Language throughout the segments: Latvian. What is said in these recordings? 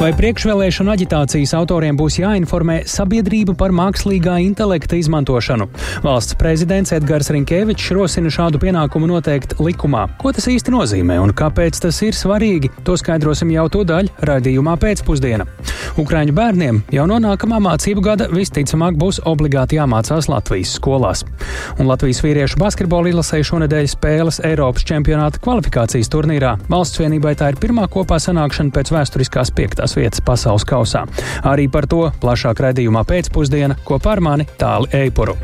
Vai priekšvēlēšana aģitācijas autoriem būs jāinformē sabiedrība par mākslīgā intelekta izmantošanu? Valsts prezidents Edgars Rinkevičs rosina šādu pienākumu noteikt likumā. Ko tas īsti nozīmē un kāpēc tas ir svarīgi? To skaidrosim jau to daļu raidījumā pēcpusdienā. Ukraiņu bērniem jau no nākamā mācību gada visticamāk būs obligāti jāmācās Latvijas skolās. Un Latvijas vīriešu basketbola izlasē šonadēļ spēles Eiropas čempionāta kvalifikācijas turnīrā. Valsts vienībai tā ir pirmā kopā sanākšana pēc vēsturiskās piektās augstās vietas pasaules kausā. Arī par to plašāk raidījumā pēcpusdiena kopā ar mani Tāli Eipuru.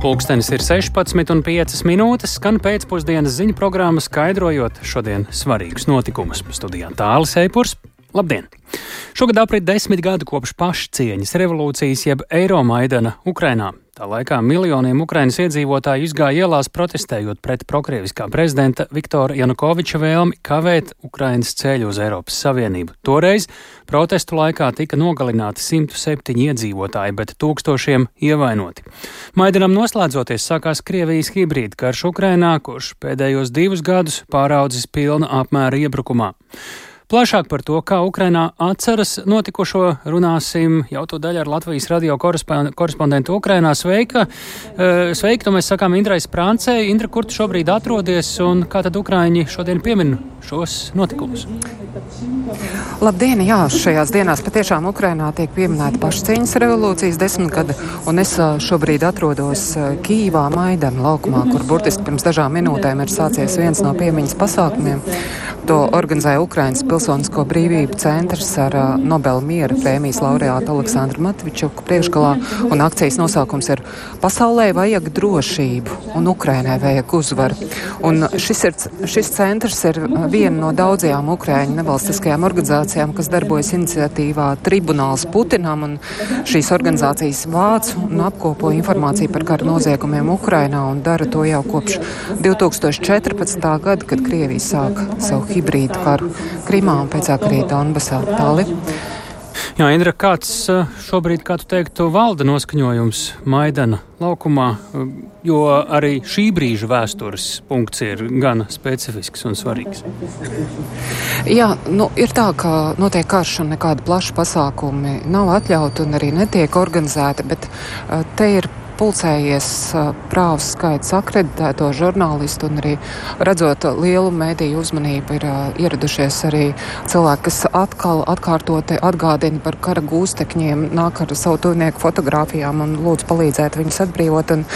Pulkstenis ir 16,5 minūtes, skan pēcpusdienas ziņu programma, skaidrojot šodienas svarīgus notikumus. Studijā Tālis Eipurs. Labdien! Šogad aprit desmit gadi kopš pašcieņas revolūcijas jeb Eiromaidana Ukrainā. Tā laikā miljoniem Ukrainas iedzīvotāju izgāja ielās protestējot pret prokrieviskā prezidenta Viktora Janukoviča vēlmi kavēt Ukrainas ceļu uz Eiropas Savienību. Toreiz protestu laikā tika nogalināti 107 iedzīvotāji, bet tūkstošiem ievainoti. Maidanam noslēdzoties sākās Krievijas hibrīda karš Ukrainā, kurš pēdējos divus gadus pāraudzis pilna apmēra iebrukumā. Plašāk par to, kā Ukrainā atceras notikušo, runāsim jau to daļu ar Latvijas radio korespondentu Ukrainā. Sveika! Eh, sveika, to mēs sakām Indrai Sprāncei. Indra, kur tu šobrīd atrodies un kā tad Ukraiņi šodien piemin šos notikumus? Labdien! Jā, šajās dienās patiešām Ukrainā tiek pieminēta pašcīņas revolūcijas desmitgada, un es eh, šobrīd atrodos eh, Kīvā Maidana laukumā, kur burtiski pirms dažām minūtēm ir sācies viens no piemiņas pasākumiem. To organizēja Ukrainas Pilsonisko brīvību centrs ar Nobela miera prēmijas laureātu Aleksandru Matvičuku priekšgalā, un akcijas nosaukums ir Pasaulē vajag drošību, un Ukrainai vajag uzvaru. Un šis, ir, šis centrs ir viena no daudzajām Ukraiņu nevalstiskajām organizācijām, kas darbojas iniciatīvā Tribunāls Putinam, un šīs organizācijas vāc un apkopo informāciju par kara noziegumiem Ukrainā, un dara to jau kopš 2014. gada, kad Krievija sāka savu hibrīdu karu Krimā un pēc tam arī Donbasā. Tāli. Jā, Indra, kāds eh, šobrīd, kā tu teiktu, valda noskaņojums Maidana laukumā, eh, jo arī šī brīža vēstures punkts ir gan specifisks un svarīgs? Jā, nu, ir tā, ka notiek karš un nekāda plaša pasākumi nav atļauti un arī netiek organizēti, bet uh, te ir pulcējies prāvs skaits akreditēto žurnālistu un arī redzot lielu mēdīju uzmanību ir ieradušies arī cilvēki, kas atkal atkārtoti atgādina par kara gūstekņiem, nāk ar savu tuvinieku fotografijām un lūdz palīdzēt viņus atbrīvot. Un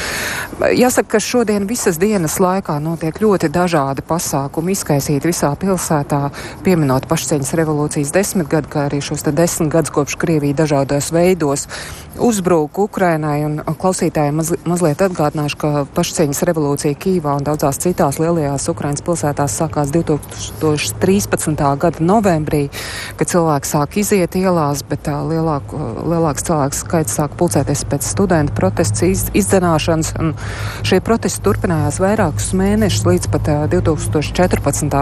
jāsaka, ka šodien visas dienas laikā notiek ļoti dažādi pasākumi, izkaisīti visā pilsētā, pieminot pašcieņas revolūcijas desmitgadu, kā arī šos desmit gadus kopš Krievija dažādos veidos uzbruka Ukrainai un klausīt klausītājiem maz, mazliet atgādināšu, ka pašcieņas revolūcija Kīvā un daudzās citās lielajās Ukrainas pilsētās sākās 2013. gada novembrī, kad cilvēki sāk iziet ielās, bet lielāk, lielāks cilvēks skaits sāk pulcēties pēc studentu protestu iz, izdzenāšanas. Šie protesti turpinājās vairākus mēnešus līdz pat 2014.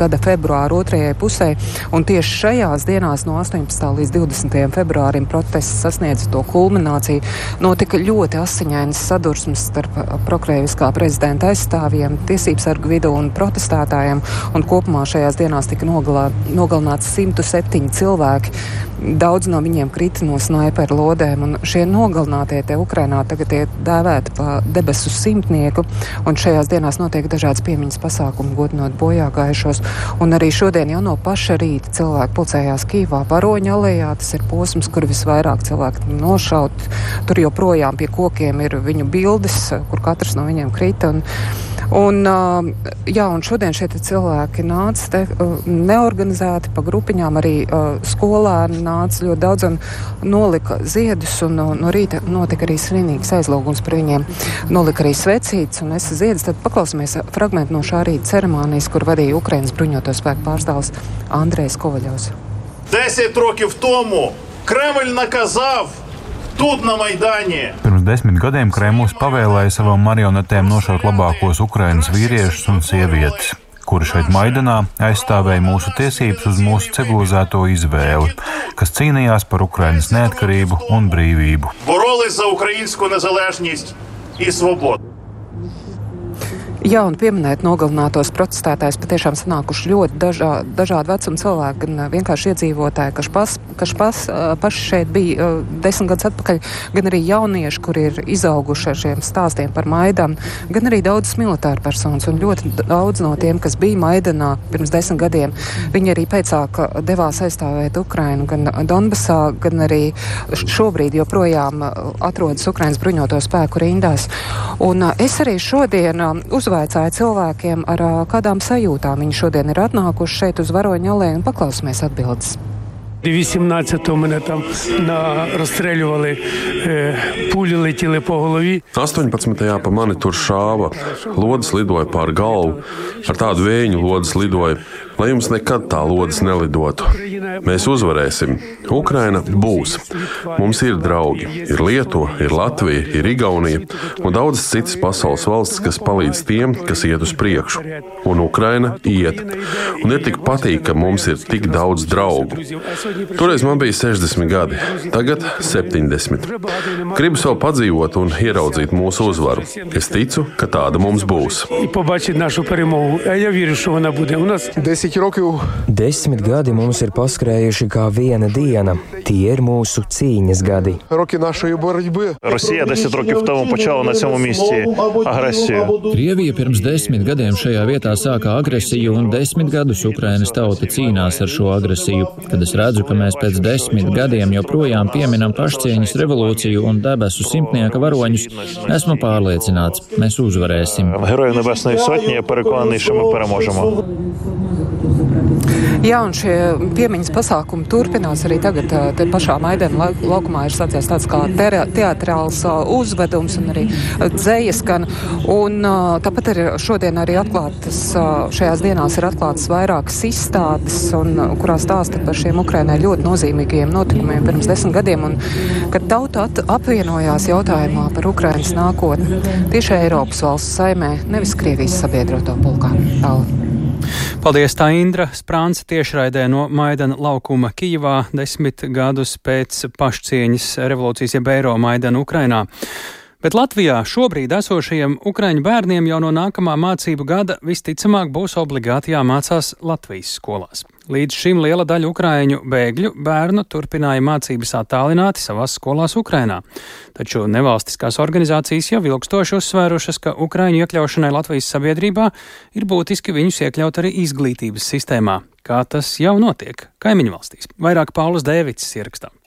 gada februāra otrajai pusē, un tieši šajās dienās no 18. līdz 20. februārim protests sasniedz to kulmināciju. Notika ļoti asiņainas sadursmes starp prokrēviskā prezidenta aizstāvjiem, tiesības sargu vidu un protestētājiem, un kopumā šajās dienās tika nogalā, nogalināts 107 cilvēki. Daudz no viņiem krita no snaiperu lodēm, un šie nogalinātie te Ukrainā tagad ir dēvēti pa debesu simtnieku, un šajās dienās notiek dažādas piemiņas pasākumi, godinot bojā gājušos, un arī šodien jau no paša rīta cilvēki pulcējās Kīvā, Varoņa alejā, tas ir posms, kur visvairāk cilvēki nošaut, tur joprojām pie kokiem ir viņu bildes, kur katrs no viņiem krita. Un, Un, jā, un šodien šie cilvēki nāca te, neorganizēti pa grupiņām, arī skolēni nāca ļoti daudz un nolika ziedus, un no, no rīta notika arī svinīgs aizlūgums par viņiem. Nolika arī svecītes un es ziedus, tad paklausīsimies fragmentu no šā rīta ceremonijas, kur vadīja Ukrainas bruņoto spēku pārstāvs Andrejs Kovaļovs. Десять років тому Кремль наказав тут на Майдані. Pirms desmit gadiem Kremlis pavēlēja savām marionetēm nošaut labākos Ukrainas vīriešus un sievietes kuri šeit Maidanā aizstāvēja mūsu tiesības uz mūsu civilizēto izvēli, kas cīnījās par Ukrainas neatkarību un brīvību. Borolēs za ukraiņu nezelēšņību un svobodu. Jā, un pieminēt nogalinātos protestētājus patiešām sanākuši ļoti dažā, dažādi vecuma cilvēki, gan vienkārši iedzīvotāji, kas, pas, kas pas, paši šeit bija desmit gadus atpakaļ, gan arī jaunieši, kuri ir izauguši ar šiem stāstiem par Maidanu, gan arī daudzas militāra personas. Un ļoti daudz no tiem, kas bija Maidanā pirms desmit gadiem, viņi arī pēcāk devās aizstāvēt Ukrainu gan Donbasā, gan arī šobrīd joprojām atrodas Ukrainas bruņoto spēku rindās. Un es arī šodien uzvēru uzvaicāju cilvēkiem, ar kādām sajūtām viņi šodien ir atnākuši šeit uz Varoņa alēju un paklausīsimies atbildes. 18-го мене там на, розстрілювали, е, пулі летіли по голові. 18. pa mani tur šāva. Lodes lidoja pār galvu. Ar tādu vēju lodes lidoja, lai jums nekad tā lodes nelidotu. Mēs uzvarēsim. Ukraina būs. Mums ir draugi. Ir Lietuva, ir Latvija, ir Igaunija un daudzas citas pasaules valstis, kas palīdz tiem, kas iet uz priekšu. Un Ukraina iet. Un ir tik patīk, ka mums ir tik daudz draugu. Toreiz man bija 60 gadi, tagad 70. Gribu sev padzīvot un ieraudzīt mūsu uzvaru. Es ticu, ka tāda mums būs. Desmit Desmit gadi mums ir paskrējuši kā viena diena. Tie ir mūsu cīņas gadi. Росія 10 років тому почала на цьому місці агресію. Krievija pirms desmit gadiem šajā vietā sāka agresiju, un desmit gadus Ukrainas tauta cīnās ar šo agresiju. Kad es redzu, ka mēs pēc desmit gadiem joprojām pieminam pašcieņas revolūciju un debesu simtnieka varoņus, esmu pārliecināts, mēs uzvarēsim. Герої Небесної Сотні, я переконаний, що ми переможемо. Jā, un šie piemiņas pasākumi turpinās arī tagad. Te pašā Maidana laukumā ir sācies tāds kā teatrāls uzvedums un arī dzējas skan. Un tāpat ir šodien arī atklātas, šajās dienās ir atklātas vairākas izstādes, un, kurās stāsta par šiem Ukrainai ļoti nozīmīgiem notikumiem pirms desmit gadiem, un kad tauta apvienojās jautājumā par Ukrainas nākotni tieši Eiropas valsts saimē, nevis Krievijas sabiedroto pulkā. Tālāk. Paldies, tā Indra Sprānce tiešraidē no Maidana laukuma Kijivā desmit gadus pēc pašcieņas revolūcijas jeb Eiro Maidana Ukrainā. Bet Latvijā šobrīd esošajiem ukraiņu bērniem jau no nākamā mācību gada visticamāk būs obligāti jāmācās Latvijas skolās. Līdz šim liela daļa ukraiņu bēgļu bērnu turpināja mācības attālināti savās skolās Ukrainā. Taču nevalstiskās organizācijas jau ilgstoši uzsvērušas, ka ukraiņu iekļaušanai Latvijas sabiedrībā ir būtiski viņus iekļaut arī izglītības sistēmā, kā tas jau notiek kaimiņu valstīs. Vairāk Paulas Dēvicis ierakstām.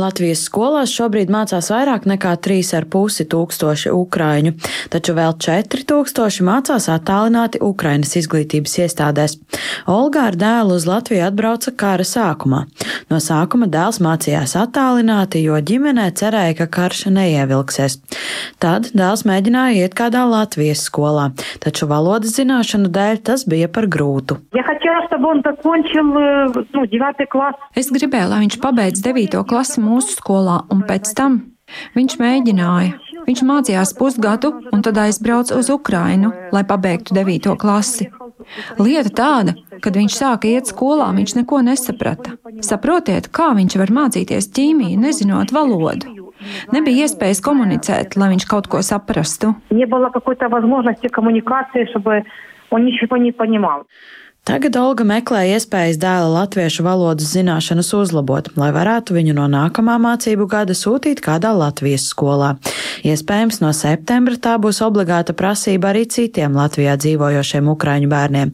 Latvijas skolās šobrīd mācās vairāk nekā 3,5 tūkstoši ukrāņu, taču vēl 4 tūkstoši mācās attālināti Ukrainas izglītības iestādēs. Olga ar dēlu uz Latviju atbrauca kara sākumā. No sākuma dēls mācījās attālināti, jo ģimenē cerēja, ka karš neievilksies. Tad dēls mēģināja iet kādā Latvijas skolā, taču valodas zināšanu dēļ tas bija par grūtu. Es gribēju, lai viņš pabeidz 9. klasi mūsu skolā, un pēc tam viņš mēģināja. Viņš mācījās pusgadu un tad aizbrauca uz Ukrainu, lai pabeigtu 9. klasi. Lieta tāda, kad viņš sāka iet skolā, viņš neko nesaprata. Saprotiet, kā viņš var mācīties ķīmiju, nezinot valodu. Nebija iespējas komunicēt, lai viņš kaut ko saprastu. Nebija kaut kāda iespēja komunikācijai, lai viņš kaut ko nepaņemtu. Tagad Olga meklē iespējas dēla latviešu valodas zināšanas uzlabot, lai varētu viņu no nākamā mācību gada sūtīt kādā Latvijas skolā. Iespējams, no septembra tā būs obligāta prasība arī citiem Latvijā dzīvojošiem ukraiņu bērniem.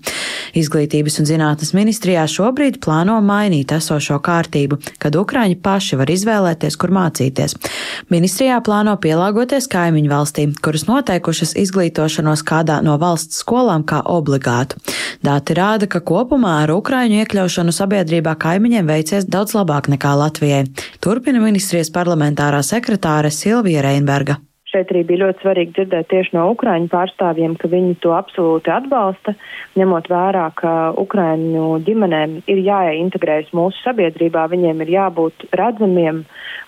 Izglītības un zinātnes ministrijā šobrīd plāno mainīt esošo kārtību, kad ukraiņi paši var izvēlēties, kur mācīties. Ministrijā plāno pielāgoties kaimiņu valstīm, kuras noteikušas izglītošanos kādā no valsts skolām kā obligātu. Dati rāda, rāda, ka kopumā ar Ukraiņu iekļaušanu sabiedrībā kaimiņiem veicies daudz labāk nekā Latvijai. Turpina ministrijas parlamentārā sekretāre Silvija Reinberga. Šeit arī bija ļoti svarīgi dzirdēt tieši no Ukrāņu pārstāvjiem, ka viņi to absolūti atbalsta, ņemot vērā, ka Ukrāņu ģimenēm ir jāintegrējas mūsu sabiedrībā, viņiem ir jābūt redzamiem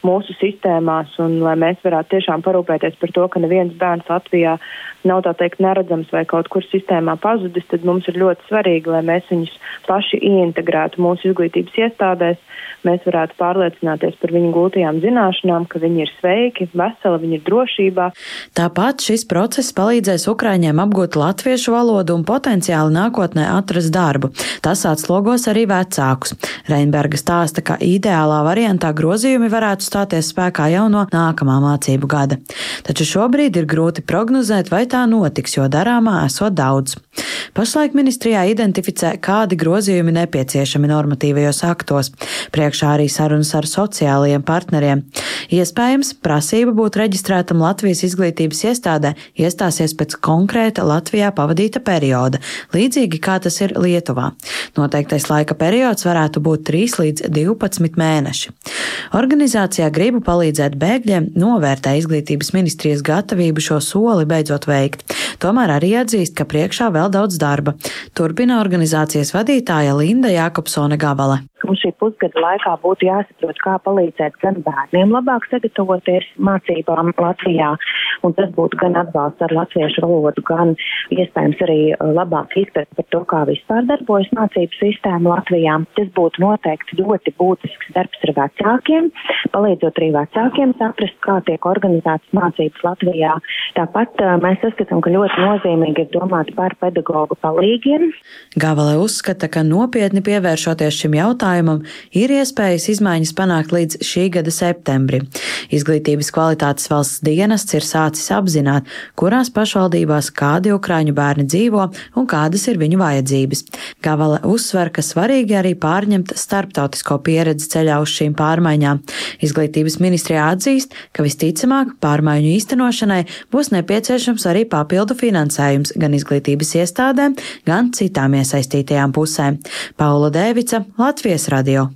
mūsu sistēmās, un lai mēs varētu tiešām parūpēties par to, ka neviens bērns Latvijā nav tā teikt neredzams vai kaut kur sistēmā pazudis, tad mums ir ļoti svarīgi, lai mēs viņus paši ieintegrētu mūsu izglītības iestādēs, mēs varētu pārliecināties par viņu gūtajām zināšanām, ka viņi ir sveiki, veseli, viņi ir drošībā sabiedrībā. Tāpat šis process palīdzēs Ukraiņiem apgūt latviešu valodu un potenciāli nākotnē atrast darbu. Tas atslogos arī vecākus. Reinberga stāsta, ka ideālā variantā grozījumi varētu stāties spēkā jau no nākamā mācību gada. Taču šobrīd ir grūti prognozēt, vai tā notiks, jo darāmā esot daudz. Pašlaik ministrijā identificē, kādi grozījumi nepieciešami normatīvajos aktos. Priekšā arī sarunas ar sociālajiem partneriem. Iespējams, prasība būt reģistrētam Latvijas izglītības iestādē iestāsies pēc konkrēta Latvijā pavadīta perioda, līdzīgi kā tas ir Lietuvā. Noteiktais laika periods varētu būt 3 līdz 12 mēneši. Organizācijā gribu palīdzēt bēgļiem novērtē izglītības ministrijas gatavību šo soli beidzot veikt. Tomēr arī atzīst, ka priekšā vēl daudz darba. Turpina organizācijas vadītāja Linda Jākopsone Gabale. Mums šī pusgada laikā būtu jāsaprot, kā palīdzēt gan bērniem labāk sagatavoties mācībām Latvijā, un tas būtu gan atbalsts ar latviešu valodu, gan iespējams arī uh, labāk izpēt par to, kā vispār darbojas mācību sistēma Latvijā. Tas būtu noteikti ļoti būtisks darbs ar vecākiem, palīdzot arī vecākiem saprast, kā tiek organizētas mācības Latvijā. Tāpat uh, mēs uzskatām, ka ļoti nozīmīgi ir domāt par pedagoģu palīgiem. Gavale uzskata, ka nopietni pievēršoties šim jautājumam, jautājumam ir iespējas izmaiņas panākt līdz šī gada septembrim. Izglītības kvalitātes valsts dienests ir sācis apzināt, kurās pašvaldībās kādi ukraiņu bērni dzīvo un kādas ir viņu vajadzības. Gavale uzsver, ka svarīgi arī pārņemt starptautisko pieredzi ceļā uz šīm pārmaiņām. Izglītības ministrijā atzīst, ka visticamāk pārmaiņu īstenošanai būs nepieciešams arī papildu finansējums gan izglītības iestādēm, gan citām iesaistītajām pusēm. Paula Dēvica, Latvijas Latvijas radio.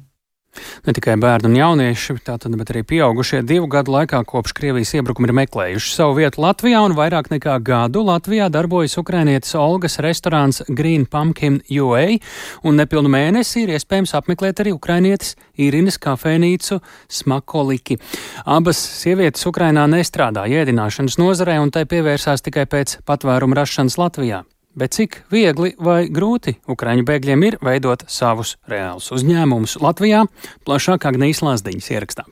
Ne tikai bērni un jaunieši, tātad, bet arī pieaugušie divu gadu laikā kopš Krievijas iebrukuma ir meklējuši savu vietu Latvijā, un vairāk nekā gadu Latvijā darbojas ukrainietis Olgas restorāns Green Pumpkin UA, un nepilnu mēnesi ir iespējams apmeklēt arī ukrainietis Irinas kafejnīcu Smakoliki. Abas sievietes Ukrainā nestrādā ēdināšanas nozarē, un tai pievērsās tikai pēc patvērumu rašanas Latvijā. Bet cik viegli vai grūti Ukraiņu bēgļiem ir veidot savus reālus uzņēmumus Latvijā, plašāk Agnijas Lāsdiņas ierakstā.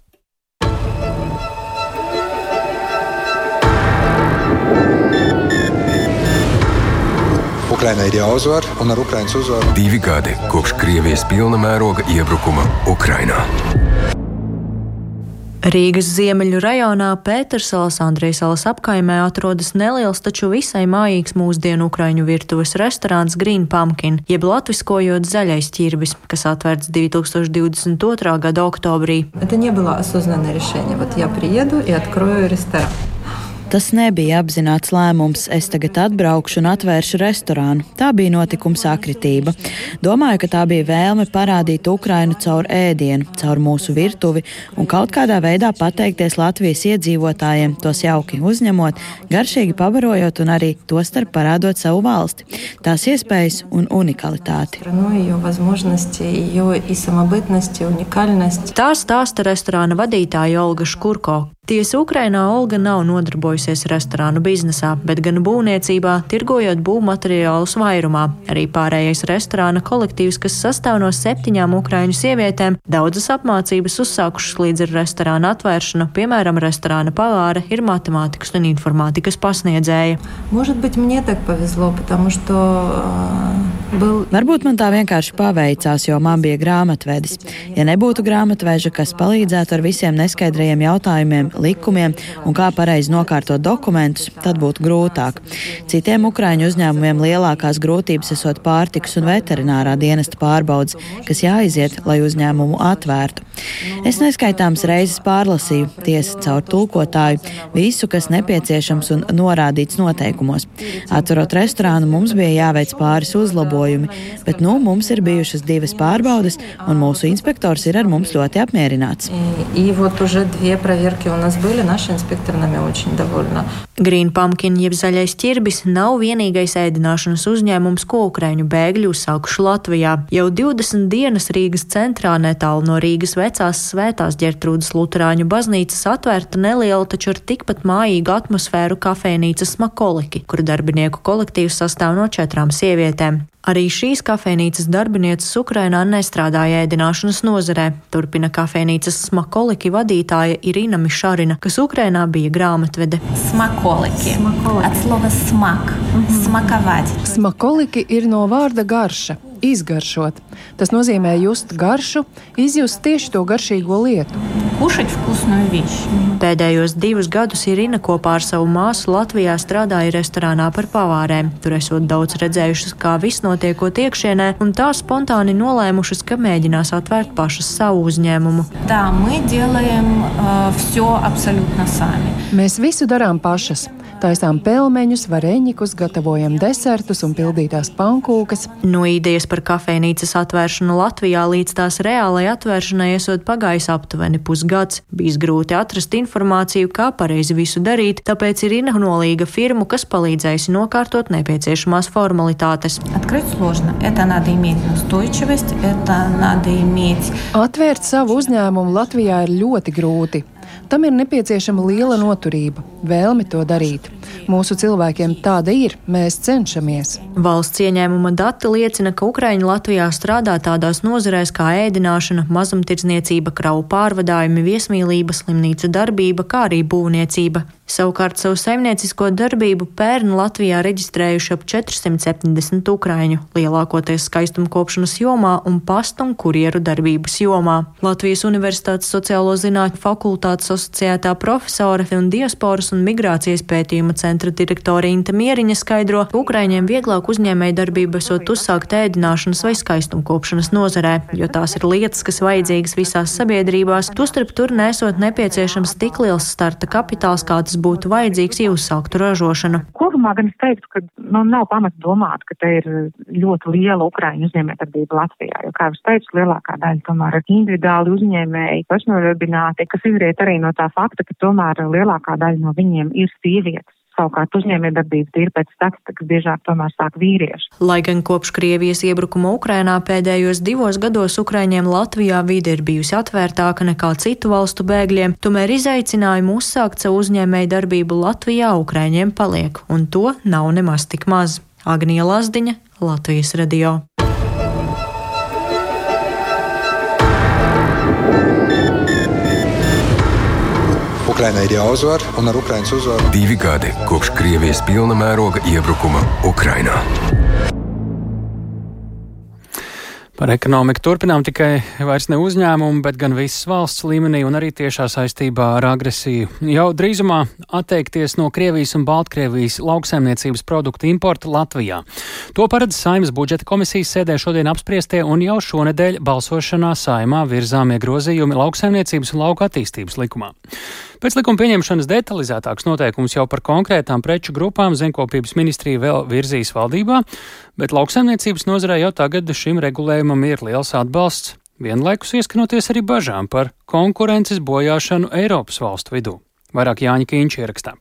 Ukraiņai ir jāuzvar, un ar Ukraiņas uzvaru divi gadi kopš Krievijas pilna mēroga iebrukuma Ukrainā. Rīgas ziemeļu rajonā Pētersalas Andrejsalas apkaimē atrodas neliels, taču visai mājīgs mūsdienu ukraiņu virtuves restorāns Green Pumpkin, jeb latviskojot zaļais ķirbis, kas atvērts 2022. gada oktobrī. Это не было осознанное решение. Вот я приеду и открою ресторан. Tas nebija apzināts lēmums. Es tagad atbraukšu un atvēršu restorānu. Tā bija notikuma sakritība. Domāju, ka tā bija vēlme parādīt Ukrainu caur ēdienu, caur mūsu virtuvi un kaut kādā veidā pateikties Latvijas iedzīvotājiem, tos jauki uzņemot, garšīgi pabarojot un arī tostarp parādot savu valsti, tās iespējas un unikalitāti. Tā stāsta restorāna vadītāja Olga Škurko. Tiesa Ukrainā Olga nav nodarbojusies restorānu biznesā, bet gan būvniecībā, tirgojot būvmateriālus vairumā. Arī pārējais restorāna kolektīvs, kas sastāv no septiņām ukraiņu sievietēm, daudzas apmācības uzsākušas līdz ar restorāna atvēršanu, piemēram, restorāna pavāra ir matemātikas un informātikas pasniedzēja. Varbūt man tā vienkārši paveicās, jo man bija grāmatvedis. Ja nebūtu grāmatveža, kas palīdzētu ar visiem neskaidrajiem jautājumiem, likumiem un kā pareizi nokārtot dokumentus, tad būtu grūtāk. Citiem Ukraiņu uzņēmumiem lielākās grūtības esot pārtikas un veterinārā dienesta pārbaudas, kas jāiziet, lai uzņēmumu atvērtu. Es neskaitāms reizes pārlasīju, tiesa caur tulkotāju, visu, kas nepieciešams un norādīts noteikumos. Atverot restorānu, mums bija jāveic pāris uzlabojumi, bet nu mums ir bijušas divas pārbaudes, un mūsu inspektors ir ar mums ļoti apmierināts. Green Pumpkin jeb zaļais ķirbis nav vienīgais ēdināšanas uzņēmums, ko ukraiņu bēgļi uzsākuši Latvijā. Jau 20 dienas Rīgas centrā netālu no Rīgas vecās svētās ģertrūdas Lutāņu baznīcas atvērta neliela, taču ar tikpat mājīgu atmosfēru kafejnīca Smakoliki, kur darbinieku kolektīvs sastāv no četrām sievietēm. Arī šīs kafejnīcas darbinieces Ukrainā nestrādāja ēdināšanas nozarē, turpina kafejnīcas smakoliki vadītāja Irina Mišarina, kas Ukrainā bija grāmatvede. Smakoliki. Smak. Smakavāt. Smakoliki ir no vārda garša izgaršot. Tas nozīmē just garšu, izjust tieši to garšīgo lietu. Pēdējos divus gadus Irina kopā ar savu māsu Latvijā strādāja restorānā par pavārēm. Tur esot daudz redzējušas, kā viss notiekot iekšienē, un tā spontāni nolēmušas, ka mēģinās atvērt pašas savu uzņēmumu. Tā, Mēs visu darām pašas. Taisām pelmeņus, vareņikus, gatavojam desertus un pildītās pankūkas. No idejas par kafejnīcas atvēršanu Latvijā līdz tās reālai atvēršanai esot pagājis aptuveni pusgads. Bijis grūti atrast informāciju, kā pareizi visu darīt, tāpēc ir inholīga firma, kas palīdzējusi nokārtot nepieciešamās formalitātes. Atvērt savu uzņēmumu Latvijā ir ļoti grūti. Tam ir nepieciešama liela noturība, vēlme to darīt. Mūsu cilvēkiem tāda ir, mēs cenšamies. Valsts ieņēmuma dati liecina, ka Ukraiņi Latvijā strādā tādās nozarēs kā ēdināšana, mazumtirdzniecība, kravu pārvadājumi, viesmīlība, slimnīcu darbība, kā arī būvniecība. Savukārt savu saimniecisko darbību pērn Latvijā reģistrējuši ap 470 ukraiņu, lielākoties skaistumkopšanas jomā un pastu un kurjeru darbības jomā. Latvijas Universitātes sociālo zinātņu fakultātes asociētā profesore un diasporas un migrācijas pētījuma centra direktore Inta Mieriņa skaidro, ka ukraiņiem vieglāk uzņēmēja darbību esot uzsākt ēdināšanas vai skaistumkopšanas nozarē, jo tās ir lietas, kas vajadzīgas visās sabiedrībās, tostarp tur nesot nepieciešams tik liels starta kapitāls, kāds būtu vajadzīgs, ja uzsāktu ražošanu? Kopumā gan es teiktu, ka nu, nav pamata domāt, ka te ir ļoti liela Ukraiņu uzņēmējdarbība Latvijā, jo, kā jau es teicu, lielākā daļa tomēr ir individuāli uzņēmēji, pašnodarbināti, kas izriet arī no tā fakta, ka tomēr lielākā daļa no viņiem ir sievietes. Savukārt uzņēmējdarbības ir pēc statistikas biežāk tomēr sāk vīrieši. Lai gan kopš Krievijas iebrukuma Ukrainā pēdējos divos gados Ukraiņiem Latvijā vide ir bijusi atvērtāka nekā citu valstu bēgļiem, tomēr izaicinājumu uzsākt savu uzņēmējdarbību Latvijā Ukraiņiem paliek, un to nav nemaz tik maz. Agnija Lazdiņa, Latvijas radio. Ukrainai ir jāuzvar, un ar Ukraiņas uzvaru divi gadi kopš Krievijas pilna mēroga iebrukuma Ukrainā. Par ekonomiku turpinām tikai vairs ne uzņēmumu, bet gan visas valsts līmenī un arī tiešā saistībā ar agresiju. Jau drīzumā atteikties no Krievijas un Baltkrievijas lauksaimniecības produktu importa Latvijā. To paredz Saimas budžeta komisijas sēdē šodien apspriestie un jau šonedēļ balsošanā Saimā virzāmie grozījumi lauksaimniecības un lauka attīstības likumā. Pēc likuma pieņemšanas detalizētāks noteikums jau par konkrētām preču grupām zemkopības ministrija vēl virzīs valdībā, bet lauksaimniecības nozarē jau tagad šim regulējumam ir liels atbalsts, vienlaikus ieskanoties arī bažām par konkurences bojāšanu Eiropas valstu vidū. Vairāk Jāņa Kīņš ierakstā.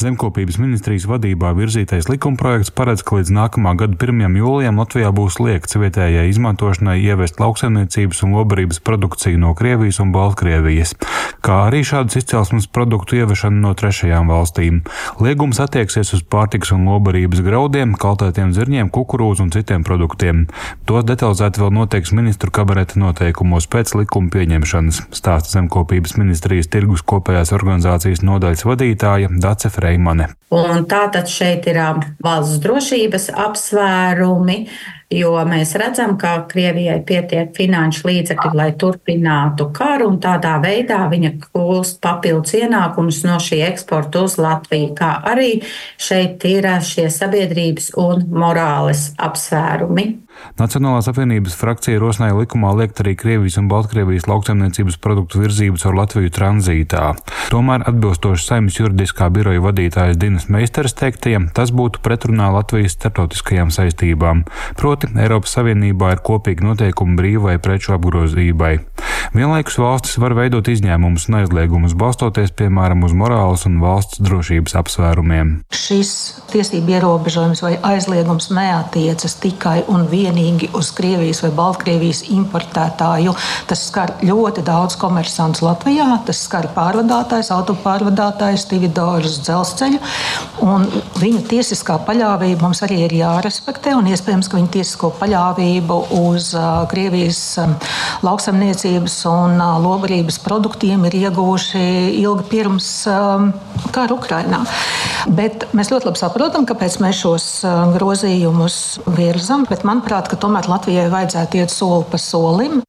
Zemkopības ministrijas vadībā virzītais likumprojekts paredz, ka līdz nākamā gada 1. jūlijam Latvijā būs liekts vietējai izmantošanai ievest lauksaimniecības un lobarības produkciju no Krievijas un Baltkrievijas, kā arī šādas izcelsmes produktu ievešanu no trešajām valstīm. Liegums attieksies uz pārtiks un lobarības graudiem, kaltētiem zirņiem, kukurūzu un citiem produktiem. Tos detalizēti vēl noteiks ministru kabineta noteikumos pēc likuma pieņemšanas, stāsta Zemkopības ministrijas tirgus kopējās organizācijas nodaļas vadītāja. Dace Freimane. Un tātad šeit ir valsts drošības apsvērumi, jo mēs redzam, ka Krievijai pietiek finanšu līdzekļi, lai turpinātu karu, un tādā veidā viņa gūst papildus ienākumus no šī eksporta uz Latviju, kā arī šeit ir šie sabiedrības un morāles apsvērumi. Nacionālās apvienības frakcija rosināja likumā liekt arī Krievijas un Baltkrievijas lauksaimniecības produktu virzību caur Latviju tranzītā. Tomēr, atbilstoši saimnes juridiskā biroja vadītājas Dinas Meisteres teiktajiem, tas būtu pretrunā Latvijas starptautiskajām saistībām. Proti, Eiropas Savienībā ir kopīgi noteikumi brīvai preču apgrozībai. Vienlaikus valstis var veidot izņēmumus un aizliegumus, balstoties piemēram uz morāles un valsts drošības apsvērumiem. Šis tiesību ierobežojums vai aizliegums neatiecas tikai un vienīgi vienīgi uz Krievijas vai Baltkrievijas importētāju. Tas skar ļoti daudz komersantus Latvijā, tas skar pārvadātājs, autopārvadātājs, dividorus dzelzceļu. Viņu tiesiskā paļāvība mums arī ir jārespektē, un iespējams, ka viņu tiesisko paļāvību uz Krievijas lauksaimniecības un lobarības produktiem ir ieguvuši ilgi pirms kara Ukrainā. Bet mēs ļoti labi saprotam, kāpēc mēs šos grozījumus virzam. Bet manuprāt, ka tomēr Latvijai vajadzētu iet soli pa solim.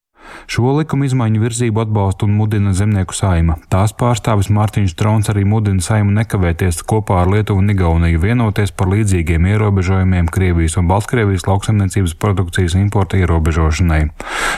Šo likuma izmaiņu virzību atbalsta un mudina zemnieku saima. Tās pārstāvis Mārtiņš Trons arī mudina saimu nekavēties kopā ar Lietuvu un Igauniju vienoties par līdzīgiem ierobežojumiem Krievijas un Baltkrievijas lauksaimniecības produkcijas importa ierobežošanai.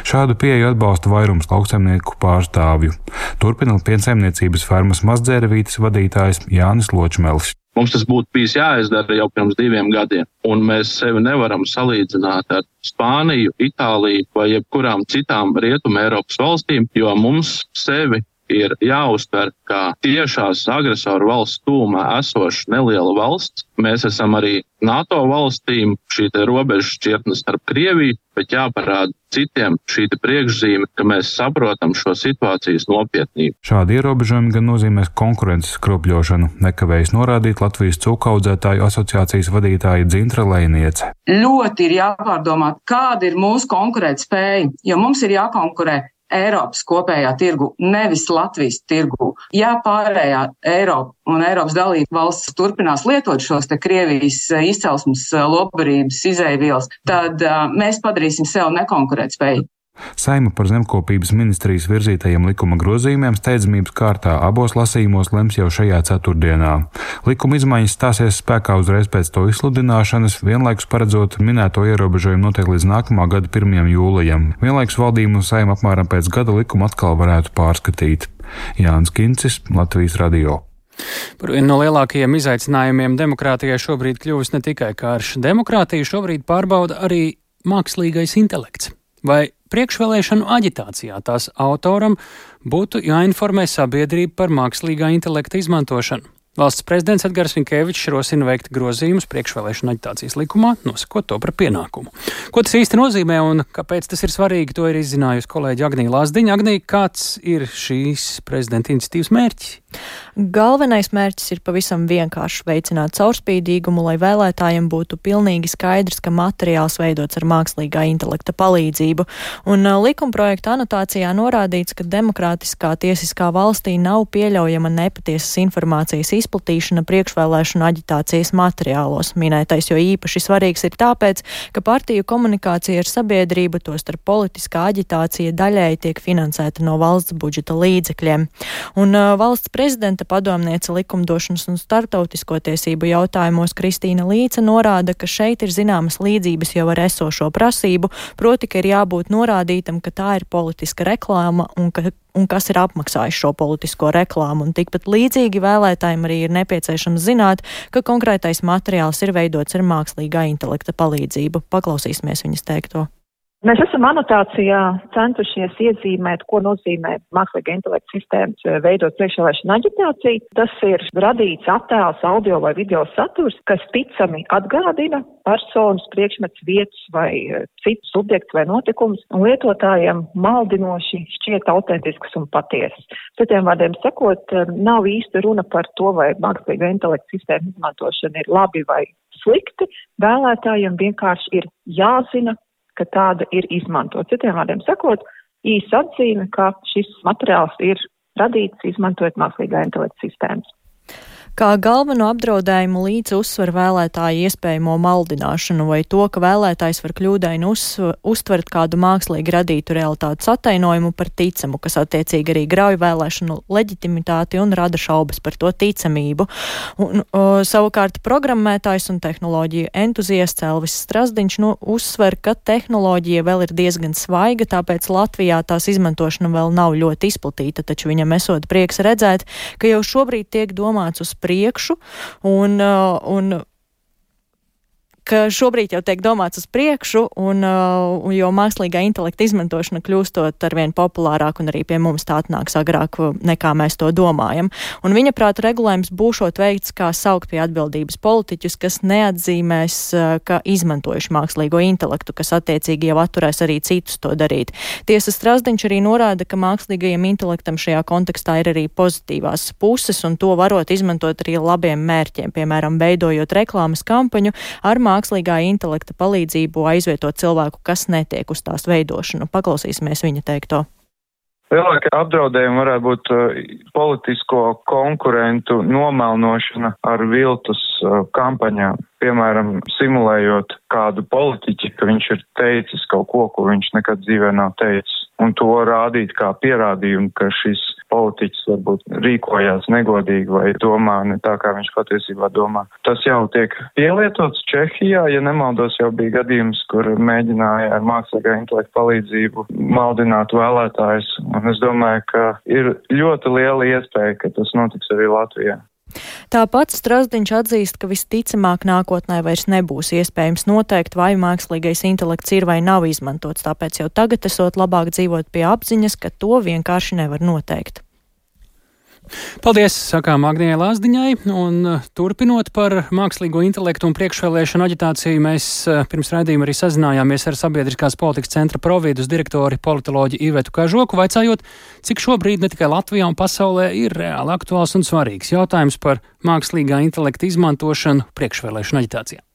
Šādu pieeju atbalsta vairums lauksaimnieku pārstāvju. Turpina piensaimniecības fermas mazdzērvītes vadītājs Jānis Ločmelis. Mums tas būtu bijis jāizdara jau pirms diviem gadiem, un mēs sevi nevaram salīdzināt ar Spāniju, Itāliju vai jebkurām citām Rietumē Eiropas valstīm, jo mums sevi ir jāuztver kā tiešās agresoru valsts tūmā esoša neliela valsts. Mēs esam arī NATO valstīm šī robeža šķirtne starp Krieviju, bet jāparāda citiem šī priekšzīme, ka mēs saprotam šo situācijas nopietnību. Šādi ierobežojumi gan nozīmēs konkurences skropļošanu, nekavējas norādīt Latvijas cūkaudzētāju asociācijas vadītāja Dzintra Lēniece. Ļoti ir jāpārdomā, kāda ir mūsu konkurētspēja, jo mums ir jākonkurē Eiropas kopējā tirgu, nevis Latvijas tirgu. Ja pārējā Eiropa un Eiropas dalība valsts turpinās lietot šos te Krievijas eh, izcelsmes eh, lobarības izēvielas, tad uh, mēs padarīsim sev nekonkurētspēju. Saima par zemkopības ministrijas virzītajiem likuma grozījumiem steidzamības kārtā abos lasījumos lems jau šajā ceturtdienā. Likuma izmaiņas stāsies spēkā uzreiz pēc to izsludināšanas, vienlaikus paredzot minēto ierobežojumu notiek līdz nākamā gada 1. jūlijam. Vienlaikus valdību saima apmēram pēc gada likuma atkal varētu pārskatīt. Jānis Kincis, Latvijas radio. Par vienu no lielākajiem izaicinājumiem demokrātijai šobrīd kļuvis ne tikai karš. Demokrātiju šobrīd pārbauda arī mākslīgais intelekts. Vai priekšvēlēšanu aģitācijā tās autoram būtu jāinformē sabiedrība par mākslīgā intelekta izmantošanu? Valsts prezidents Edgars Rinkēvičs rosina veikt grozījumus priekšvēlēšana aģitācijas likumā, nosakot to par pienākumu. Ko tas īsti nozīmē un kāpēc tas ir svarīgi, to ir izzinājusi kolēģi Agnija Lāsdiņa. Agnija, kāds ir šīs prezidenta iniciatīvas mērķis? Galvenais mērķis ir pavisam vienkārši veicināt caurspīdīgumu, lai vēlētājiem būtu pilnīgi skaidrs, ka materiāls veidots ar mākslīgā intelekta palīdzību. Un likumprojekta anotācijā norādīts, ka demokrātiskā tiesiskā valstī nav pieļaujama nepatiesas informācijas izpētē izplatīšana priekšvēlēšanu aģitācijas materiālos. Minētais jo īpaši svarīgs ir tāpēc, ka partiju komunikācija ar sabiedrību, tostarp politiskā aģitācija, daļēji tiek finansēta no valsts budžeta līdzekļiem. Un uh, valsts prezidenta padomniece likumdošanas un starptautisko tiesību jautājumos Kristīna Līca norāda, ka šeit ir zināmas līdzības jau ar esošo prasību, proti, ka ir jābūt norādītam, ka tā ir politiska reklāma un ka un kas ir apmaksājis šo politisko reklāmu. Un tikpat līdzīgi vēlētājiem arī ir nepieciešams zināt, ka konkrētais materiāls ir veidots ar mākslīgā intelekta palīdzību. Paklausīsimies viņas teikto. Mēs esam anotācijā centušies iezīmēt, ko nozīmē mākslīga intelekta sistēmas eh, veidot priekšvēlēšanu aģitāciju. Tas ir radīts attēls, audio vai video saturs, kas ticami atgādina personas, priekšmets, vietas vai eh, citus subjektus vai notikumus, un lietotājiem maldinoši šķiet autentisks un patiesas. Citiem vārdiem sakot, eh, nav īsti runa par to, vai mākslīga intelekta sistēma izmantošana ir labi vai slikti. Vēlētājiem vienkārši ir jāzina, ka tāda ir izmantota. Citiem vārdiem sakot, īsa atzīme, ka šis materiāls ir radīts izmantojot mākslīgā intelekta sistēmas. Kā galveno apdraudējumu līdz uzsver vēlētāju iespējamo maldināšanu vai to, ka vēlētājs var kļūdaini uz, uztvert kādu mākslīgi radītu realitātes attainojumu par ticamu, kas attiecīgi arī grauj vēlēšanu leģitimitāti un rada šaubas par to ticamību. Un, o, savukārt programmētājs un tehnoloģiju entuziasts Elvis Strasdiņš nu, uzsver, ka tehnoloģija vēl ir diezgan svaiga, tāpēc Latvijā tās izmantošana vēl nav ļoti izplatīta, taču viņam esot prieks redzēt, ka jau šobrīd tiek domāts uz priekšu un, uh, un ka šobrīd jau tiek domāts uz priekšu, un, uh, jo mākslīgā intelekta izmantošana kļūstot arvien populārāk un arī pie mums tā atnāks agrāk nekā mēs to domājam. Un viņa prāta regulējums būšot veikts kā saukt pie atbildības politiķus, kas neatzīmēs, uh, ka izmantojuši mākslīgo intelektu, kas attiecīgi jau atturēs arī citus to darīt. Tiesa Strasdiņš arī norāda, ka mākslīgajam intelektam šajā kontekstā ir arī pozitīvās puses, un to varot izmantot arī labiem mērķiem, piemēram, veidojot reklāmas kampaņu ar mākslīgā intelekta palīdzību aizvietot cilvēku, kas netiek uz tās veidošanu. Paklausīsimies viņa teikto. Lielākie apdraudējumi varētu būt uh, politisko konkurentu nomelnošana ar viltus uh, kampaņām. Piemēram, simulējot kādu politiķi, ka viņš ir teicis kaut ko, ko viņš nekad dzīvē nav teicis, un to rādīt kā pierādījumu, ka šis politiķis varbūt rīkojās negodīgi vai domā ne tā, kā viņš patiesībā domā. Tas jau tiek pielietots Čehijā, ja nemaldos, jau bija gadījums, kur mēģināja ar mākslīgā intelekta palīdzību maldināt vēlētājus, un es domāju, ka ir ļoti liela iespēja, ka tas notiks arī Latvijā. Tāpat Strasdiņš atzīst, ka visticamāk nākotnē vairs nebūs iespējams noteikt, vai mākslīgais intelekts ir vai nav izmantots, tāpēc jau tagad esot labāk dzīvot pie apziņas, ka to vienkārši nevar noteikt. Paldies, sakām Agnijai Lāsdiņai, un uh, turpinot par mākslīgo intelektu un priekšvēlēšanu aģitāciju, mēs uh, pirms raidījuma arī sazinājāmies ar Sabiedriskās politikas centra provīdus direktori politoloģi Ivetu Kažoku, vaicājot, cik šobrīd ne tikai Latvijā un pasaulē ir reāli aktuāls un svarīgs jautājums par mākslīgā intelekta izmantošanu priekšvēlēšanu aģitācijā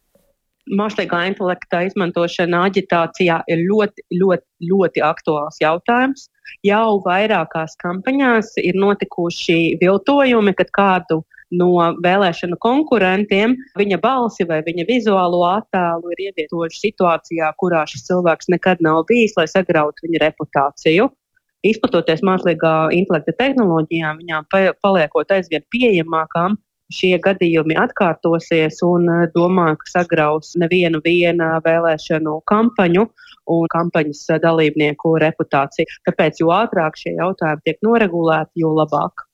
mākslīgā intelekta izmantošana aģitācijā ir ļoti, ļoti, ļoti aktuāls jautājums. Jau vairākās kampaņās ir notikuši viltojumi, kad kādu no vēlēšanu konkurentiem viņa balsi vai viņa vizuālo attēlu ir ievietojuši situācijā, kurā šis cilvēks nekad nav bijis, lai sagrautu viņa reputāciju. Izplatoties mākslīgā intelekta tehnoloģijām, viņām paliekot aizvien pieejamākām, šie gadījumi atkārtosies un eh, domāju, ka sagraus nevienu vēlēšanu kampaņu un kampaņas dalībnieku reputāciju. Tāpēc, jo ātrāk šie jautājumi tiek noregulēti, jo labāk.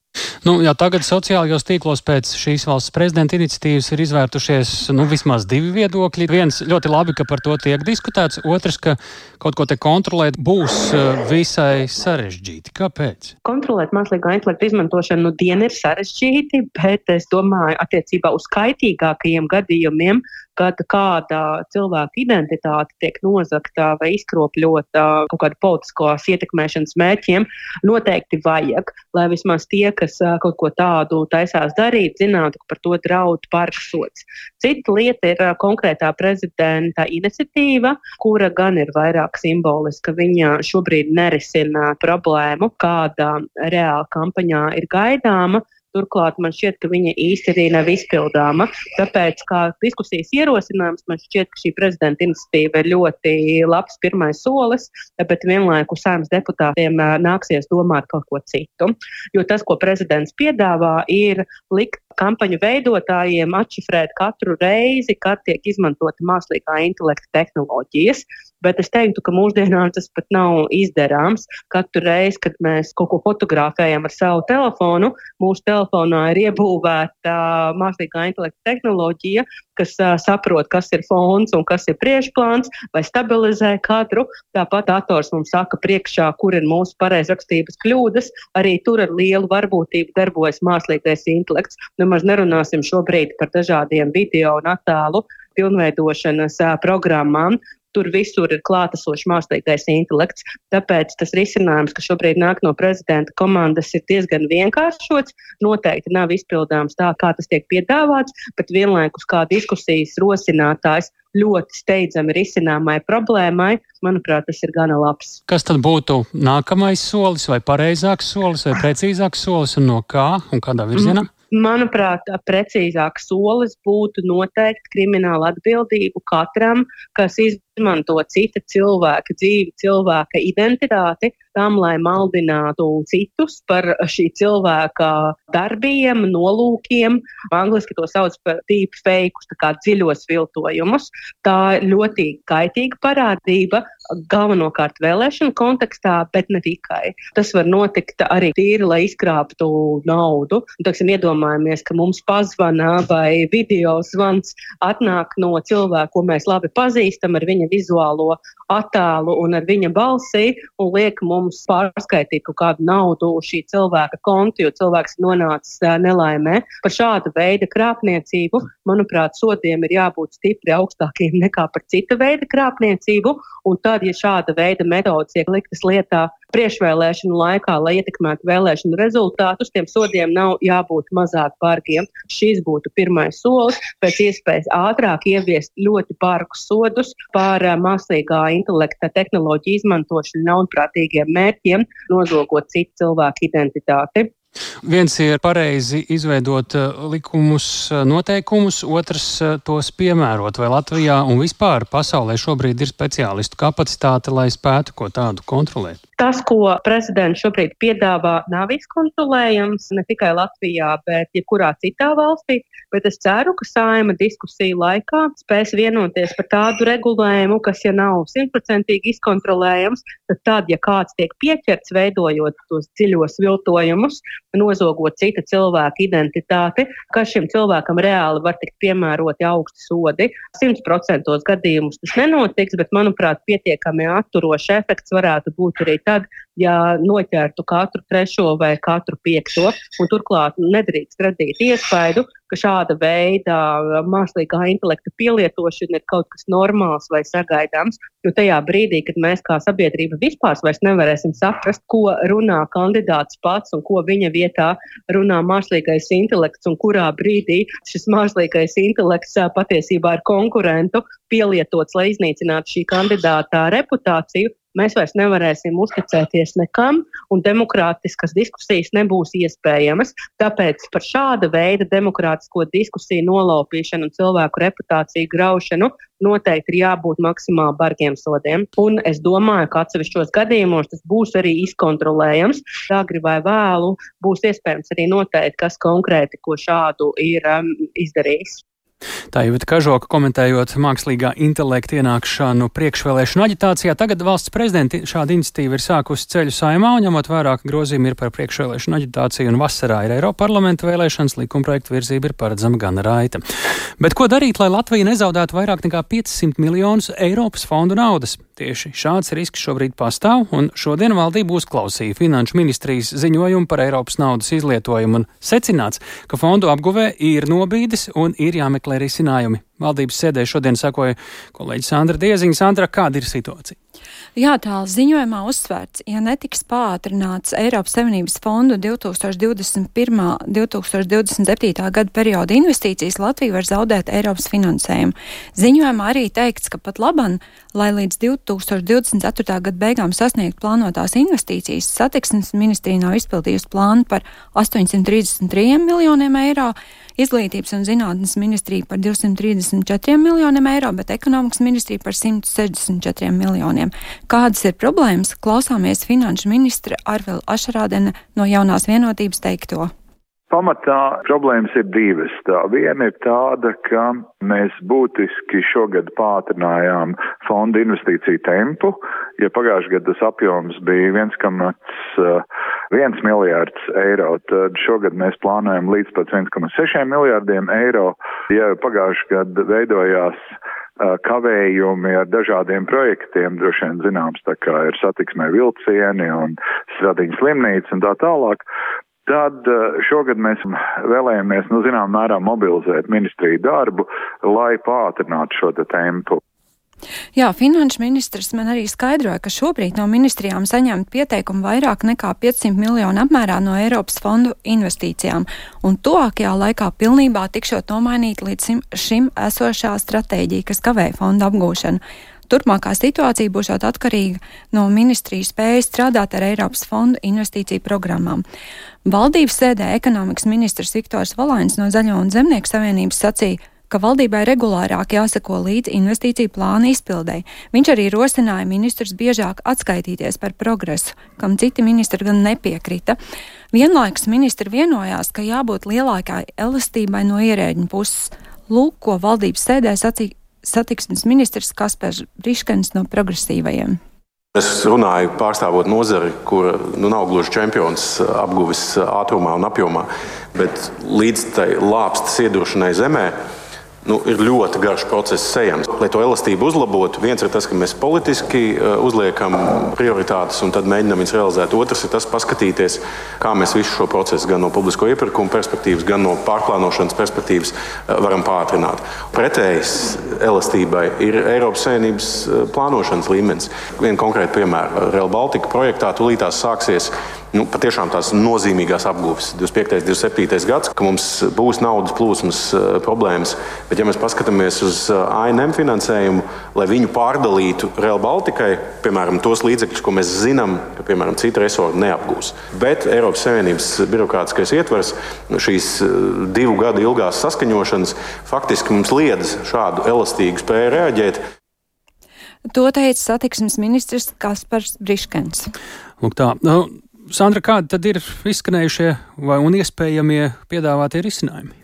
Nu, jau tagad sociālajos tīklos pēc šīs valsts prezidenta iniciatīvas ir izvērtušies nu, vismaz divi viedokļi. Viens ļoti labi, ka par to tiek diskutēts, otrs, ka kaut ko te kontrolēt būs eh, visai sarežģīti. Kāpēc? Kontrolēt mākslīgā intelekta izmantošanu nu dienu ir sarežģīti, bet es domāju, attiecībā uz kaitīgākajiem gadījumiem kad kāda cilvēka identitāte tiek nozagta vai izkropļota kaut kāda politiskās ietekmēšanas mērķiem, noteikti vajag, lai vismaz tie, kas kaut ko tādu taisās darīt, zinātu, ka par to draud paršsots. Cita lieta ir konkrētā prezidenta iniciatīva, kura gan ir vairāk simboliska. Viņa šobrīd nerisina problēmu, kāda reāla kampaņā ir gaidāma. Turklāt man šķiet, ka viņa īsti arī nav izpildāma. Tāpēc, kā diskusijas ierosinājums, man šķiet, ka šī prezidenta iniciatīva ir ļoti labs pirmais solis, bet vienlaikus saimnes deputātiem nāksies domāt kaut ko citu. Jo tas, ko prezidents piedāvā, ir likt kampaņu veidotājiem atšifrēt katru reizi, kad tiek izmantota mākslīgā intelekta tehnoloģijas. Bet es teiktu, ka mūsdienās tas pat nav izdarāms. Katru reizi, kad mēs kaut ko fotografējam ar savu telefonu, mūsu telefonā ir iebūvēta uh, mākslīgā intelekta tehnoloģija, kas uh, saprot, kas ir fons un kas ir priekšplāns, vai stabilizē kadru. Tāpat dators mums saka priekšā, kur ir mūsu pareizrakstības kļūdas. Arī tur ar lielu varbūtību darbojas mākslīgais intelekts. Nemaz nerunāsim šobrīd par dažādiem video un attēlu pilnveidošanas programmām, tur visur ir klātesošs mākslīgais intelekts. Tāpēc tas risinājums, kas šobrīd nāk no prezidenta komandas, ir diezgan vienkāršots. Noteikti nav izpildāms tā, kā tas tiek piedāvāts, bet vienlaikus kā diskusijas rosinātājs ļoti steidzami risināmai problēmai, manuprāt, tas ir gana labs. Kas tad būtu nākamais solis, vai pareizāks solis, vai precīzāks solis, un no kā un kādā virzienā? Mm. Manuprāt, precīzāks solis būtu noteikt kriminālu atbildību katram, kas izmanto izmanto cita cilvēka dzīvi, cilvēka identitāti tam, lai maldinātu citus par šī cilvēka darbiem, nolūkiem. Angliski to sauc par deep fakes, tā kā dziļos viltojumus. Tā ļoti kaitīga parādība, galvenokārt vēlēšanu kontekstā, bet ne tikai. Tas var notikt arī tīri, lai izkrāptu naudu. Un, taksim, iedomājamies, ka mums pazvana vai video zvans atnāk no cilvēka, ko mēs labi pazīstam ar viņa vizuālo attēlu un ar viņa balsi un liek mums pārskaitīt kaut kādu naudu uz šī cilvēka kontu, jo cilvēks nonācis nelaimē. Par šādu veidu krāpniecību, manuprāt, sodiem ir jābūt stipri augstākiem nekā par cita veida krāpniecību. Un tad, ja šāda veida metodas tiek liktas lietā priekšvēlēšanu laikā, lai ietekmētu vēlēšanu rezultātus, tiem sodiem nav jābūt mazāk bargiem. Šis būtu pirmais solis, pēc iespējas ātrāk ieviest ļoti bargus sodus par mākslīgā intelekta tehnoloģiju izmantošanu ļaunprātīgiem mērķiem, nozogot citu cilvēku identitāti. Viens ir pareizi izveidot eh, likumus, eh, noteikumus, otrs eh, tos piemērot. Vai Latvijā un vispār pasaulē šobrīd ir speciālistu kapacitāte, lai spētu ko tādu kontrolēt? Tas, ko prezidents šobrīd piedāvā, nav izkontrolējams ne tikai Latvijā, bet jebkurā citā valstī. Bet es ceru, ka saima diskusiju laikā spēs vienoties par tādu regulējumu, kas, ja nav simtprocentīgi izkontrolējams, tad, tad, ja kāds tiek pieķerts veidojot tos dziļos viltojumus, nozogot cita cilvēka identitāti, ka šim cilvēkam reāli var tikt piemēroti augsti sodi. 100% gadījumus tas nenotiks, bet, manuprāt, pietiekami atturošs efekts varētu būt arī tad, ja noķertu katru trešo vai katru piekto, turklāt nedrīkst radīt iespaidu, ka šāda veida mākslīgā intelekta pielietošana ir kaut kas normāls vai sagaidāms. Jo tajā brīdī, kad mēs kā sabiedrība vispār nevarēsim saprast, ko runā kandidāts pats un ko viņa vietā runā mākslīgais intelekts, un kurā brīdī šis mākslīgais intelekts patiesībā ir konkurentu pielietots, lai iznīcinātu šī kandidāta reputāciju, mēs vairs nevarēsim uzticēties nekam, un demokrātiskas diskusijas nebūs iespējamas. Tāpēc par šāda veida demokrātisko diskusiju nolaupīšanu un cilvēku reputāciju graušanu noteikti ir jābūt maksimāli bargiem sodiem. Un es domāju, ka atsevišķos gadījumos tas būs arī izkontrolējams. Agri vai vēlu būs iespējams arī noteikt, kas konkrēti ko šādu ir um, izdarījis. Tā jau ir kažoka komentējot mākslīgā intelekta ienākšanu priekšvēlēšanu aģitācijā. Tagad valsts prezidenti šāda iniciatīva ir sākusi ceļu saimā, un ņemot vērā, ka grozījumi ir par priekšvēlēšanu aģitāciju un vasarā ir Eiropa parlamenta vēlēšanas, likumprojekta virzība ir paredzama gan raita. Bet ko darīt, lai Latvija nezaudētu vairāk nekā 500 miljonus Eiropas fondu naudas? Tieši šāds risks šobrīd pastāv, un šodien valdība uzklausīja Finanšu ministrijas ziņojumu par Eiropas naudas izlietojumu un secināts, ka fondu apguvē ir nobīdes un ir jāmeklē risinājumi. Valdības sēdē šodien sakoja kolēģis Sandra Dieziņa. Sandra, kāda ir situācija? Jā, tā ziņojumā uzsvērts, ja netiks pātrināts Eiropas Savienības fondu 2021. 2027. gada perioda investīcijas, Latvija var zaudēt Eiropas finansējumu. Ziņojumā arī teikts, ka pat laban, lai līdz 2024. gada beigām sasniegt plānotās investīcijas, satiksmes ministrija nav izpildījusi plānu par 833 miljoniem eiro izglītības un zinātnes ministrija par 234 miljoniem eiro, bet ekonomikas ministrija par 164 miljoniem. Kādas ir problēmas? Klausāmies finanšu ministra Arvila Ašarādena no jaunās vienotības teikto. Pamatā problēmas ir divas. Tā viena ir tāda, ka mēs būtiski šogad pātrinājām fonda investīciju tempu. Ja pagājušajā gadā tas apjoms bija 1,1 miljārds eiro, tad šogad mēs plānojam līdz pat 1,6 miljārdiem eiro. Ja pagājušajā gadā veidojās kavējumi ar dažādiem projektiem, droši vien zināms, tā kā ir satiksmē vilcieni un stradiņas slimnīca un tā tālāk. Tad šogad mēs vēlējamies, nu, zinām, mērā mobilizēt ministriju darbu, lai pātrinātu šo te tempu. Jā, finanšu ministrs man arī skaidroja, ka šobrīd no ministrijām saņemt pieteikumu vairāk nekā 500 miljonu apmērā no Eiropas fondu investīcijām, un tuvākajā laikā pilnībā tikšot nomainīt līdz šim, esošā stratēģija, kas kavē fondu apgūšanu. Turpmākā situācija būs atkarīga no ministrijas spējas strādāt ar Eiropas fondu investīciju programmām. Valdības sēdē ekonomikas ministrs Viktors Valainis no Zaļo un Zemnieku savienības sacīja, ka valdībai regulārāk jāseko līdz investīciju plāna izpildēji. Viņš arī rosināja ministrus biežāk atskaitīties par progresu, kam citi ministri gan nepiekrita. Vienlaikus ministri vienojās, ka jābūt lielākai elastībai no ierēģņu puses. Lūk, ko valdības sēdē sacīja satiksmes ministrs Kaspars Briškens no progresīvajiem. Es runāju pārstāvot nozari, kur nu, nav gluži čempions apguves ātrumā un apjomā, bet līdz tai lāpstas iedošanai zemē nu, ir ļoti garš process ejams. Lai to elastību uzlabotu, viens ir tas, ka mēs politiski uh, uzliekam prioritātes un tad mēģinām viņas realizēt. Otrs ir tas, paskatīties, kā mēs visu šo procesu gan no publisko iepirkuma perspektīvas, gan no pārplānošanas perspektīvas uh, varam pātrināt. Pretējs elastībai ir Eiropas Savienības uh, plānošanas līmenis. Vienu konkrētu piemēru Real Baltica projektā tūlītās sāksies nu, patiešām tās nozīmīgās apgūves. 25. un 27. gads, ka mums būs naudas plūsmas uh, problēmas. Bet, ja mēs paskatāmies uz eh, ANM finansējumu, lai viņu pārdalītu Real Baltikai, piemēram, tos līdzekļus, ko mēs zinām, ka piemēram, citi resorti neapgūs. Bet Eiropas Savienības birokrātiskais ietvers, šīs uh, divu gadu ilgās saskaņošanas, faktiski mums liedz šādu elastīgu spēju reaģēt. To teica satiksmes ministrs Kaspars Briškens. Lūk, tā. Nu, Sandra, kādi tad ir izskanējušie vai un iespējamie piedāvātie risinājumi?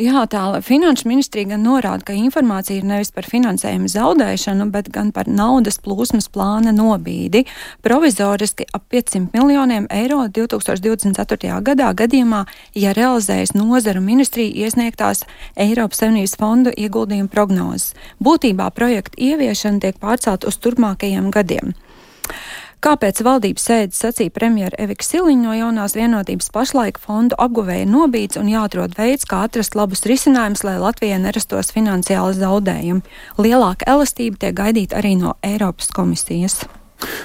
Jā, tā Finanšu ministrija gan norāda, ka informācija ir nevis par finansējumu zaudēšanu, bet gan par naudas plūsmas plāna nobīdi. Provizoriski ap 500 miljoniem eiro 2024. gadā gadījumā, ja realizējas nozaru ministrija iesniegtās Eiropas Savienības fondu ieguldījumu prognozes. Būtībā projekta ieviešana tiek pārcelt uz turpmākajiem gadiem. Kāpēc valdības sēdes sacīja premjera Evika Siliņa no jaunās vienotības pašlaik fondu apguvēja nobīts un jāatrod veids, kā atrast labus risinājumus, lai Latvijai nerastos finansiāli zaudējumi. Lielāka elastība tiek gaidīta arī no Eiropas komisijas.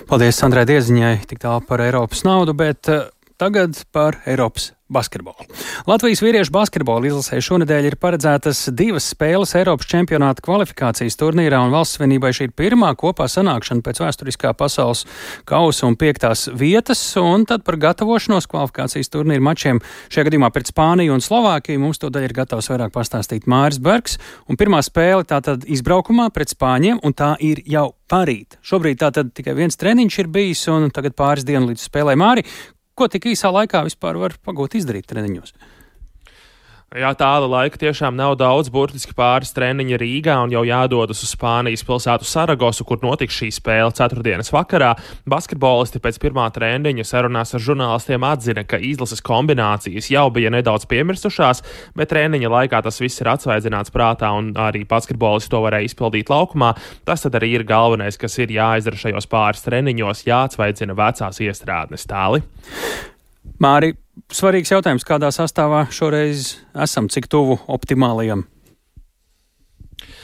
Paldies Sandrai Dieziņai tik tālu par Eiropas naudu, bet uh, tagad par Eiropas basketbolu. Latvijas vīriešu basketbola izlasē šonadēļ ir paredzētas divas spēles Eiropas čempionāta kvalifikācijas turnīrā, un valsts svinībai šī ir pirmā kopā sanākšana pēc vēsturiskā pasaules kausa un piektās vietas, un tad par gatavošanos kvalifikācijas turnīra mačiem šajā gadījumā pret Spāniju un Slovākiju mums to daļu ir gatavs vairāk pastāstīt Māris Bergs, un pirmā spēle tātad izbraukumā pret Spāņiem, un tā ir jau parīt. Šobrīd tātad tikai viens treniņš ir bijis, un tagad pāris dienu līdz spēlē Māri. Ko tik īsā laikā vispār var pagūt izdarīt treniņos? Jā, tāda laika tiešām nav daudz, burtiski pāris treniņi Rīgā un jau jādodas uz Spānijas pilsētu Saragosu, kur notiks šī spēle ceturtdienas vakarā. Basketbolisti pēc pirmā treniņa sarunās ar žurnālistiem atzina, ka izlases kombinācijas jau bija nedaudz piemirsušās, bet treniņa laikā tas viss ir atsvaidzināts prātā un arī basketbolisti to varēja izpildīt laukumā. Tas tad arī ir galvenais, kas ir jāizdara šajos pāris treniņos, jāatsvaidzina vecās iestrādnes tāli. Māri, svarīgs jautājums, kādā sastāvā šoreiz esam, cik tuvu optimālajam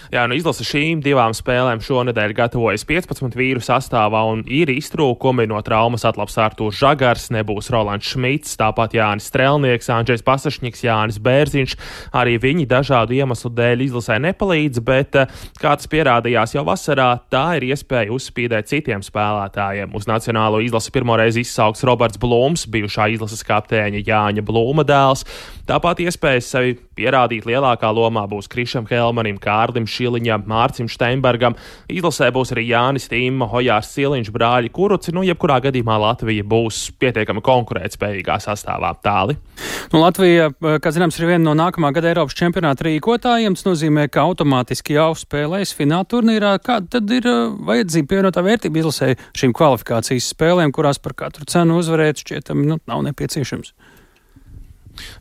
Jā, nu izlase šīm divām spēlēm šonadēļ gatavojas 15 vīru sastāvā un ir iztrūkumi no traumas atlaps Artūrs Žagars, nebūs Rolands Šmits, tāpat Jānis Strelnieks, Andrzejs Pasašņiks, Jānis Bērziņš. Arī viņi dažādu iemeslu dēļ izlasē nepalīdz, bet, eh, kā tas pierādījās jau vasarā, tā ir iespēja uzspīdēt citiem spēlētājiem. Uz nacionālo izlasi pirmoreiz izsaukts Roberts Blūms, bijušā izlases kapteiņa Jāņa Blūma dēls. Tāpat iespējas sevi pierādīt lielākā lomā būs Krišam Helmanim, Kārlim Šiliņam, Mārcim Steinbergam. Izlasē būs arī Jānis Tīma, Hojārs Siliņš, brāļi Kuruci. Nu, jebkurā gadījumā Latvija būs pietiekami konkurētspējīgā sastāvā tāli. Nu, Latvija, kā zināms, ir viena no nākamā gada Eiropas čempionāta rīkotājiem. Tas nozīmē, ka automātiski jau spēlēs fināla turnīrā. Kāda tad ir uh, vajadzība pievienotā vērtība izlasē šīm kvalifikācijas spēlēm, kurās par katru cenu uzvarēt šķietam nu, nav nepieciešams?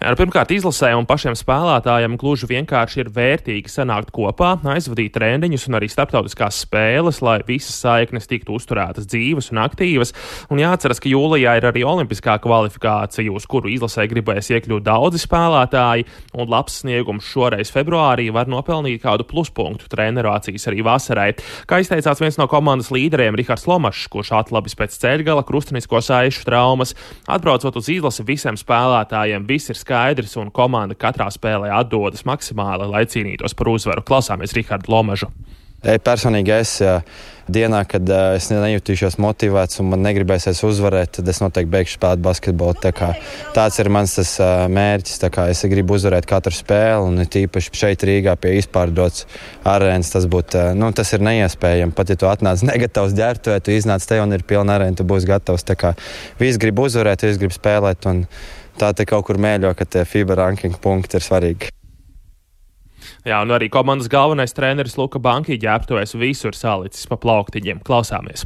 Jā, pirmkārt, izlasē un pašiem spēlētājiem gluži vienkārši ir vērtīgi sanākt kopā, aizvadīt treniņus un arī starptautiskās spēles, lai visas saiknes tiktu uzturētas dzīves un aktīvas. Un jāatceras, ka jūlijā ir arī olimpiskā kvalifikācija, uz kuru izlasē gribēs iekļūt daudzi spēlētāji, un labs sniegums šoreiz februārī var nopelnīt kādu pluspunktu trenerācijas arī vasarai. Kā izteicās viens no komandas līderiem, Rihards Lomašs, kurš atlabis pēc ceļgala krustinisko saišu traumas, atbraucot uz izlasi visiem spēlētājiem. Visi viss ir skaidrs un komanda katrā spēlē atdodas maksimāli, lai cīnītos par uzvaru. Klausāmies Rihardu Lomažu. personīgi es. Dienā, kad uh, es nejūtīšos motivēts un man negribēsies uzvarēt, tad es noteikti beigšu spēlēt basketbolu. Tā kā, tāds ir mans tas, uh, mērķis. Es gribu uzvarēt katru spēli, un tīpaši šeit Rīgā pie izpārdotas arēnas. Tas, būt, uh, nu, tas ir neiespējami. Pat ja tu atnāc negatavs ģērbtuvē, tu iznāc te un ir pilna arēna, tu būsi gatavs. Visi grib uzvarēt, visi grib spēlēt. Tā te kaut kur mēļo, ka tie FIBA ranking punkti ir svarīgi. Jā, un arī komandas galvenais treneris Luka Banki ģērbtuvēs visur salicis pa plauktiņiem. Klausāmies!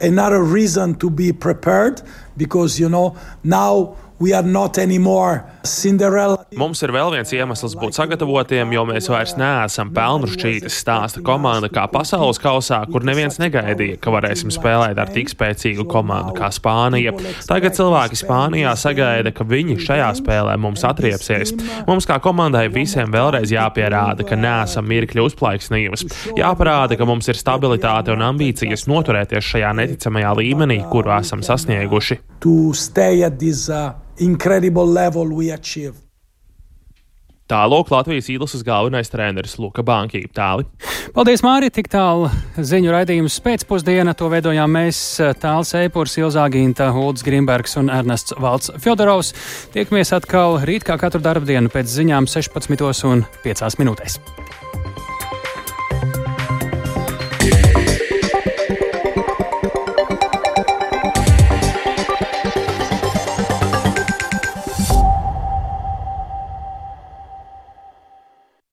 Another reason to be prepared because, you know, now Mums ir vēl viens iemesls būt sagatavotiem, jo mēs vairs neesam pelnušķītas stāsta komanda kā pasaules kausā, kur neviens negaidīja, ka varēsim spēlēt ar tik spēcīgu komandu kā Spānija. Tagad cilvēki Spānijā sagaida, ka viņi šajā spēlē mums atriepsies. Mums kā komandai visiem vēlreiz jāpierāda, ka neesam mirkļi uzplaiksnījums. Jāparāda, ka mums ir stabilitāte un ambīcijas noturēties šajā neticamajā līmenī, kuru esam sasnieguši. This, uh, incredible level we achieved. Tālāk Latvijas īlases galvenais treneris Luka Banki. Tāli. Paldies, Mārija! Tik tālu ziņu raidījums pēcpusdienā. To veidojām mēs Tāls Eipurs, Ilzāginta, Ulds Grimbergs un Ernests Valts Fjodorovs. Tiekamies atkal rīt kā katru darbu dienu pēc ziņām 16 un 5 minūtēs.